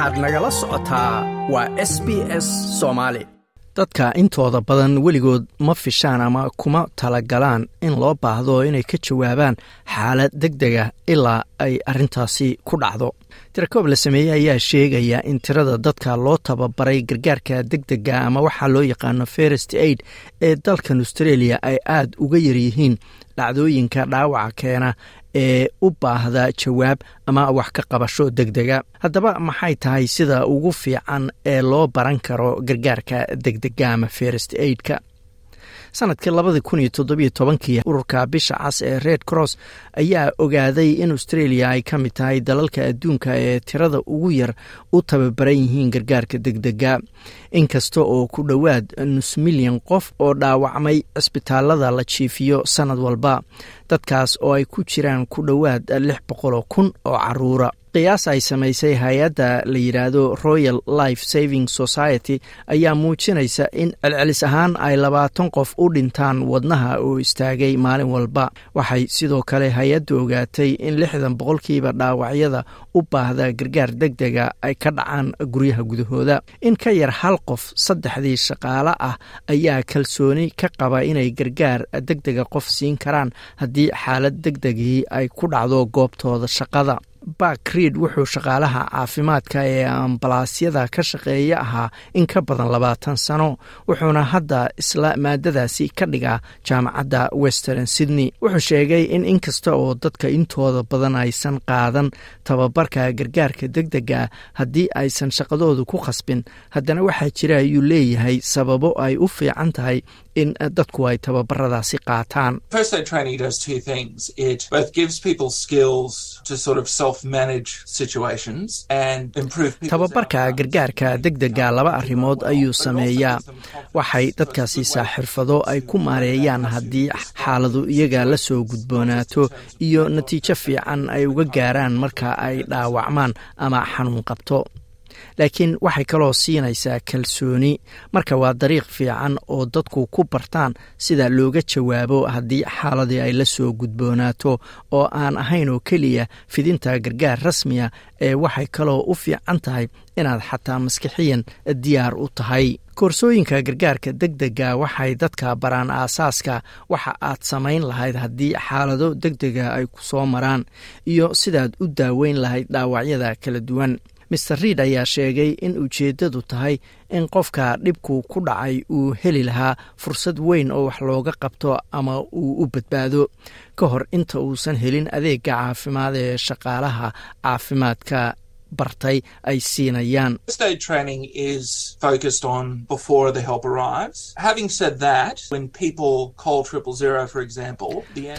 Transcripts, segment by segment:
waxaad nagala socotaa waa s b s soomaali dadka intooda badan weligood ma fishaan ama kuma talagalaan in loo baahdo inay ka jawaabaan xaalad deg dega ilaa ay arrintaasi ku dhacdo. Tirakoob la sameeyey ayaa sheegaya in tirada dadka loo tababaray gargaarka deg dega ama waxaa loo yaqaano ferest aid ee dalkan australia ay aad uga yaryihiin dhacdooyinka dhaawaca keena ee u baahda jawaab ama wax ka qabasho deg dega haddaba maxay tahay sida ugu fiican ee loo baran karo gargaarka deg dega ama ferest aidka sannadkii labadii kun iyo toddobiyo tobankii ururka bisha cas ee red cross ayaa ogaaday in australia ay ka mid tahay dalalka adduunka ee tirada ugu yar u tababaran yihiin gargaarka deg dega inkasta oo ku dhowaad nus milyan qof oo dhaawacmay cisbitaalada la jiifiyo sanad walba. Dadkaas oo ay ku jiraan ku dhowaad lix boqoloo kun oo caruura qiyaas ay samaysay hay'adda la yidhaahdo royal life saving society ayaa muujinaysa in celcelis ahaan ay labaatan qof u dhintaan wadnaha oo istaagay maalin walba. Waxay sidoo kale hay'adda ogaatay in lixdan boqolkiiba dhaawacyada u baahda gargaar deg dega ay ka dhacaan guryaha gudahooda. In ka yar hal qof saddexdii shaqaale ah ayaa kalsooni ka qaba inay gargaar deg dega qof siin karaan haddii xaalad deg degii ay ku dhacdo goobtooda shaqada bak reid wuxuu shaqaalaha caafimaadka ee ambalaasyada ka shaqeeya ahaa in ka badan labaatan sano wuxuuna hadda isla maadadaasi ka dhigaa jaamacadda western sydney. Wuxuu sheegay in inkasta oo dadka intooda badan aysan qaadan tababarka gargaarka deg dega haddii aysan shaqadoodu ku khasbin haddana waxaa jira ayuu leeyahay sababo ay u fiican tahay in dadku ay tababaradaasi qaataan. Tababarka gargaarka deg dega laba arrimood ayuu sameeyaa. Waxay dadka siisaa xirfado ay ku maareeyaan haddii xaaladu iyaga la soo gudboonaato iyo natiijo fiican ay uga gaaraan marka ay dhaawacmaan ama xanuun qabto laakiin waxay kaloo siinaysaa kalsooni. Marka waa dariiq fiican oo dadku ku bartaan sida looga jawaabo haddii xaaladii ay la soo gudboonaato oo aan ahayn oo keliya fidinta gargaar rasmiya ee waxay kaloo u fiican tahay inaad xataa maskixiyan diyaar u tahay. Koorsooyinka gargaarka deg dega waxay dadka baraan aasaaska. Waxa aad samayn lahayd haddii xaalado deg dega ay ku soo maraan iyo sidaad u daaweyn lahayd dhaawacyada kala duwan master reid ayaa sheegay in ujeeddadu tahay in qofka dhibku ku dhacay uu heli lahaa fursad weyn oo wax looga qabto ama uu u badbaado. Ka hor inta uusan helin adeega caafimaad ee shaqaalaha caafimaadka bartay ay siinayaan.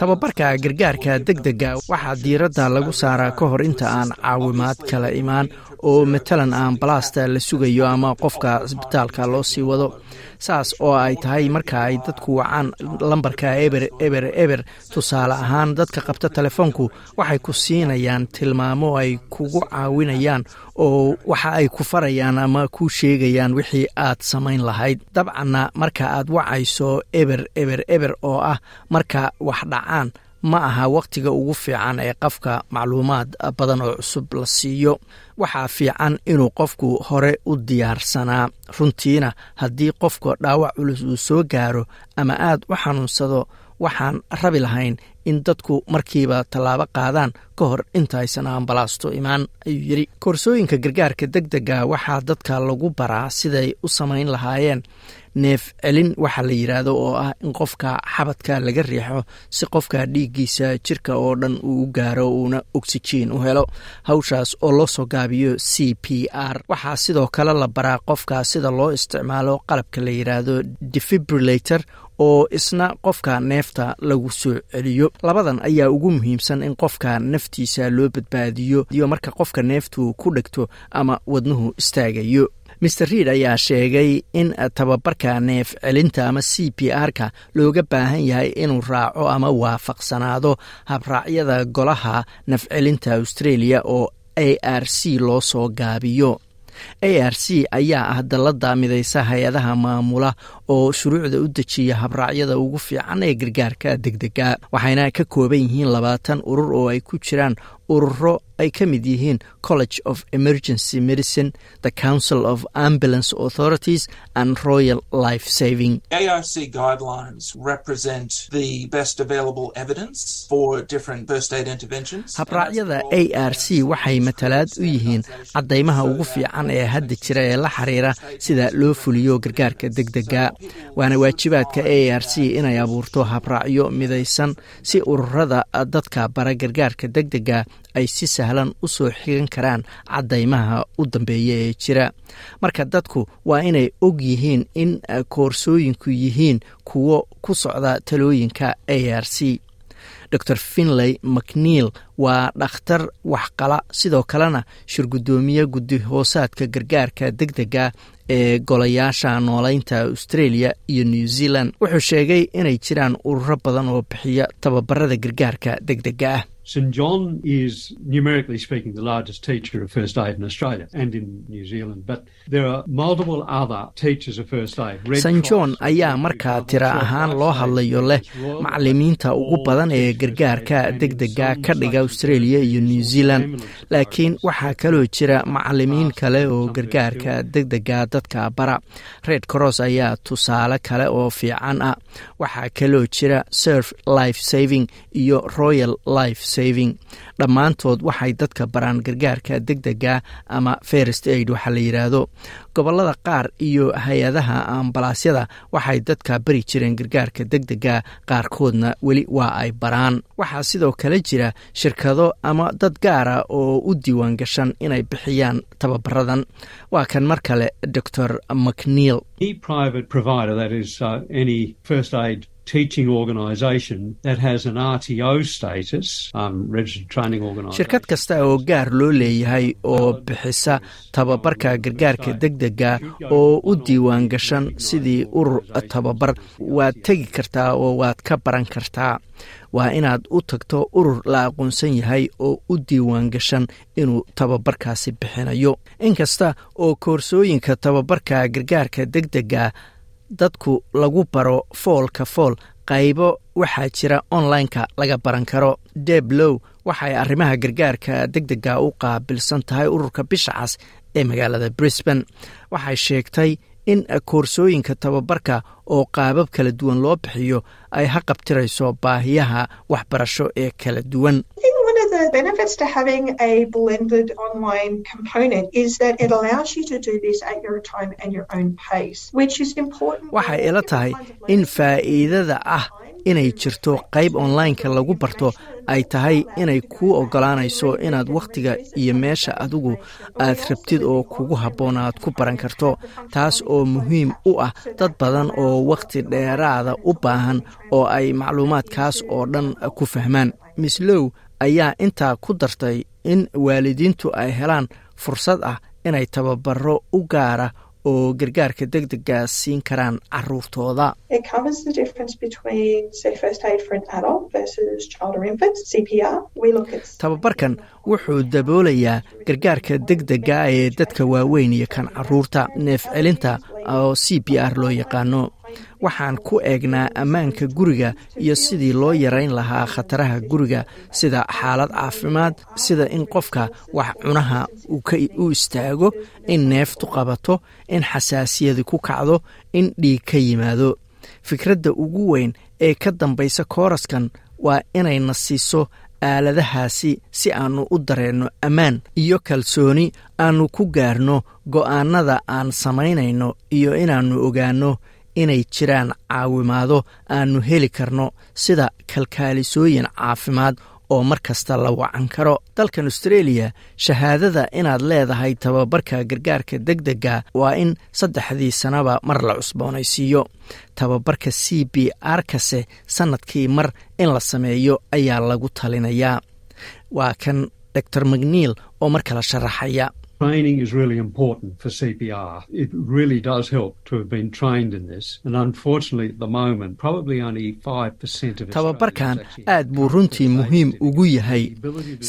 Tababarka gargaarka deg dega waxaa diiradda lagu saaraa ka hor inta aan caawimaad kala imaan oo matalan ambalaasta la sugayo ama qofka isbitaalka loo sii wado. Saas oo ay tahay marka ay dadku wacaan lambarka eber eber eber. Tusaale ahaan dadka qabta telefoonku waxay ku siinayaan tilmaamo ay kugu caawinayaan oo waxa ay ku farayaan ama ku sheegayaan wixii aad samayn lahayd. Dabcanna marka aad wacayso eber eber eber oo ah marka wax dhacaan ma aha wakhtiga ugu fiican ee qofka macluumaad badan oo cusub la siiyo. Waxaa fiican inuu qofku hore u diyaarsanaa runtiina haddii qofka dhaawac culus uu soo gaaro ama aad u xanuunsado waxaan rabi lahayn in dadku markiiba tallaabo qaadaan ka hor intaaysan ambalaasto imaan ayuu yidhi. Koorsooyinka gargaarka deg dega waxaa dadka lagu baraa siday u samayn lahaayeen neef celin waxaa la yidhaahdo oo ah in qofka xabadka laga riixo si qofka dhiiggiisa jirka oo dhan uu gaaro uuna oksijiin u helo. Hawshaas oo loo soo gaabiyo c p r. Waxaa sidoo kale la baraa qofka sida loo isticmaalo qalabka la yidhaahdo defibrilator oo isna qofka neefta lagu soo celiyo. Labadan ayaa ugu muhiimsan in qofka naftiisa loo badbaadiyo iyo marka qofka neeftu ku dhegto ama wadnuhu istaagayo master reid ayaa sheegay in tababarka neef celinta ama c p r-ka looga baahan yahay inuu raaco ama waafaqsanaado habraacyada golaha nafcelinta australia oo a r c loo soo gaabiyo. A r c ayaa ah dallada midaysa hay'adaha maamula oo shuruucda u dejiya habraacyada ugu fiican ee gargaarka deg dega waxayna ka kooban yihiin labaatan urur oo ay ku jiraan ururo ay ka mid yihiin college of emergency medicine the council of ambulance authorities and royal life saving ARC guidelines represent the best available evidence for different first aid interventions. habraacyada a r c waxay matalaad u yihiin caddaymaha ugu fiican ee hadda jira ee la xiriira sida loo fuliyo gargaarka degdega waana waajibaadka a r c inay abuurto habraacyo midaysan si ururada dadka bara gargaarka degdega ay si sahlan u soo xigan karaan caddaymaha u dambeeya ee jira. Marka dadku waa inay og yihiin in koorsooyinku yihiin kuwo ku socda talooyinka a r c. Dor finley macneil waa dhakhtar waxqala sidoo kalena shirgudoomiye guddi hoosaadka gargaarka degdega ee golayaasha nooleynta australia iyo new zealand. Wuxuu sheegay inay jiraan ururo badan oo bixiya tababarada gargaarka degdega ah St John is, numerically speaking, the largest teacher of first aid in Australia and in New Zealand, but there are multiple other teachers of first aid. st john ayaa markaa tira ahaan loo hadlayo leh macalimiinta ugu badan ee gargaarka degdega ka dhiga australia iyo new zealand. laakiin waxaa kaloo jira macalimiin kale oo gargaarka degdega dadka bara. Red cross ayaa tusaale kale oo fiican ah. Waxaa kaloo jira surf life saving iyo royal life saving dhammaantood waxay dadka baraan gargaarka degdega ama first aid waxaa la yidhaahdo gobollada qaar iyo hay'adaha ambalaasyada waxay dadka bari jireen gargaarka degdega qaarkoodna weli waa ay baraan. Waxaa sidoo kale jira shirkado ama dad gaara oo u diiwaan gashan inay bixiyaan tababaradan. Waa kan mar kale dor macneil um, shirkad kasta oo gaar loo leeyahay oo bixisa tababarka gargaarka degdega oo u diiwaan gashan sidii urur tababar. Waad tegi kartaa oo waad ka baran kartaa. Waa inaad u tagto urur la aqoonsan yahay oo u diiwaan gashan inuu tababarkaasi bixinayo. Inkasta oo koorsooyinka tababarka gargaarka degdega dadku lagu baro foolka fool qaybo waxaa jira online-ka laga baran karo. Deblow waxay arrimaha gargaarka degdega u qaabilsan tahay ururka bisha cas ee magaalada brisbane. Waxay sheegtay in koorsooyinka tababarka oo qaabab kala duwan loo bixiyo ay haqabtirayso baahiyaha waxbarasho ee kala duwan the benefits to having a blended online component is that it allows you to do this at your time and your own pace, which is important. waxay ila tahay in faa'iidada ah inay jirto qayb onlineka lagu barto ay tahay inay kuu oggolaanayso inaad wakhtiga iyo meesha adigu aad rabtid oo kugu habboon aad ku baran karto. taas oo muhiim u ah dad badan oo wakhti dheeraada u baahan oo ay macluumaadkaas oo dhan ku fahmaan. mislow ayaa intaa ku dartay in waalidiintu ay helaan fursad ah inay tababaro u gaara oo gargaarka degdega siin karaan caruurtooda. Tababarkan wuxuu daboolayaa gargaarka degdega ee dadka waaweyn iyo kan carruurta neef celinta oo c p r loo yaqaano waxaan ku eegnaa ammaanka guriga iyo sidii loo yarayn lahaa khataraha guriga sida xaalad caafimaad sida in qofka wax cunaha u istaago in neeftu qabato in xasaasiyadi ku kacdo in dhiig ka yimaado. Fikradda ugu weyn ee ka dambaysa kooraskan waa inayna siiso aaladahaasi si aannu u dareenno ammaan iyo kalsooni aannu ku gaarno go'aannada aan samaynayno iyo inaannu ogaanno inay jiraan caawimaado aannu heli karno sida kalkaalisooyin caafimaad oo mar kasta la wacan karo. Dalkan austreeliya shahaadada inaad leedahay tababarka gargaarka degdega waa in saddexdii sanaba mar la cusboonaysiiyo. Tababarka c b r kase sannadkii mar in la sameeyo ayaa lagu talinayaa. Waa kan doctor macneil oo mar kale sharaxaya Training is really important for CPR. It really does help to have been trained in this. And unfortunately, at the moment, probably only 5% of tababarkan aad buu runtii muhiim ugu yahay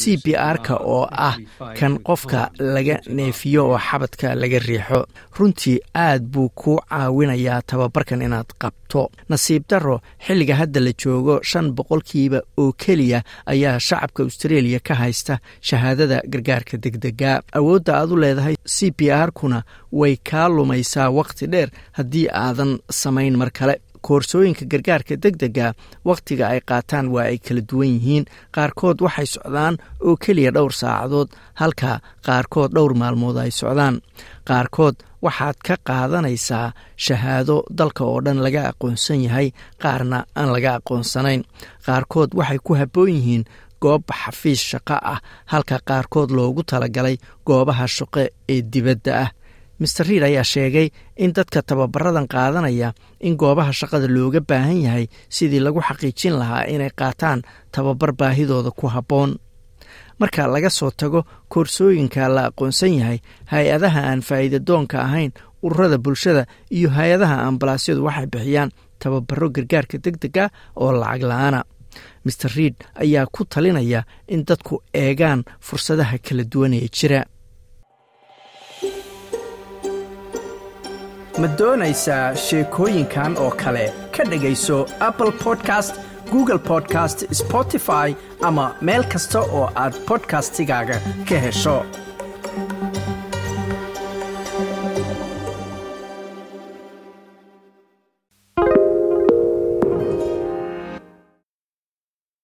c b r-ka oo ah kan qofka laga neefiyo oo xabadka laga riixo runtii aad buu ku caawinayaa tababarkan inaad qabto nasiib darro xilliga hadda la joogo shan boqolkiiba oo keliya ayaa shacabka australia ka haysta shahaadada gargaarka degdega awoodda aad u leedahay c b r-kuna way kaa lumaysaa wakhti dheer haddii aadan samayn mar kale. Koorsooyinka gargaarka degdega wakhtiga ay qaataan waa ay kala duwan yihiin. Qaarkood waxay socdaan oo keliya dhowr saacadood halka qaarkood dhowr maalmood ay socdaan. Qaarkood waxaad ka qaadanaysaa shahaado dalka oo dhan laga aqoonsan yahay qaarna aan laga aqoonsanayn. Qaarkood waxay ku habboon yihiin goob xafiis shaqo ah halka qaarkood loogu talagalay goobaha shaqo ee dibadda ah. Master riid ayaa sheegay in dadka tababaradan qaadanaya in goobaha shaqada looga baahan yahay sidii lagu xaqiijin lahaa inay qaataan tababar baahidooda ku habboon. Marka laga soo tago koorsooyinka la aqoonsan yahay hay'adaha aan faa'iida doonka ahayn ururada bulshada iyo hay'adaha ambalaasyadu waxay bixiyaan tababaro gargaarka deg dega oo lacag la'aana master riid ayaa ku talinaya in dadku eegaan fursadaha kala duwan ee jira. Ma doonaysaa sheekooyinkan oo kale? Ka dhegayso apple podcast google podcast spotify ama meel kasta oo aad bodkastigaaga ka hesho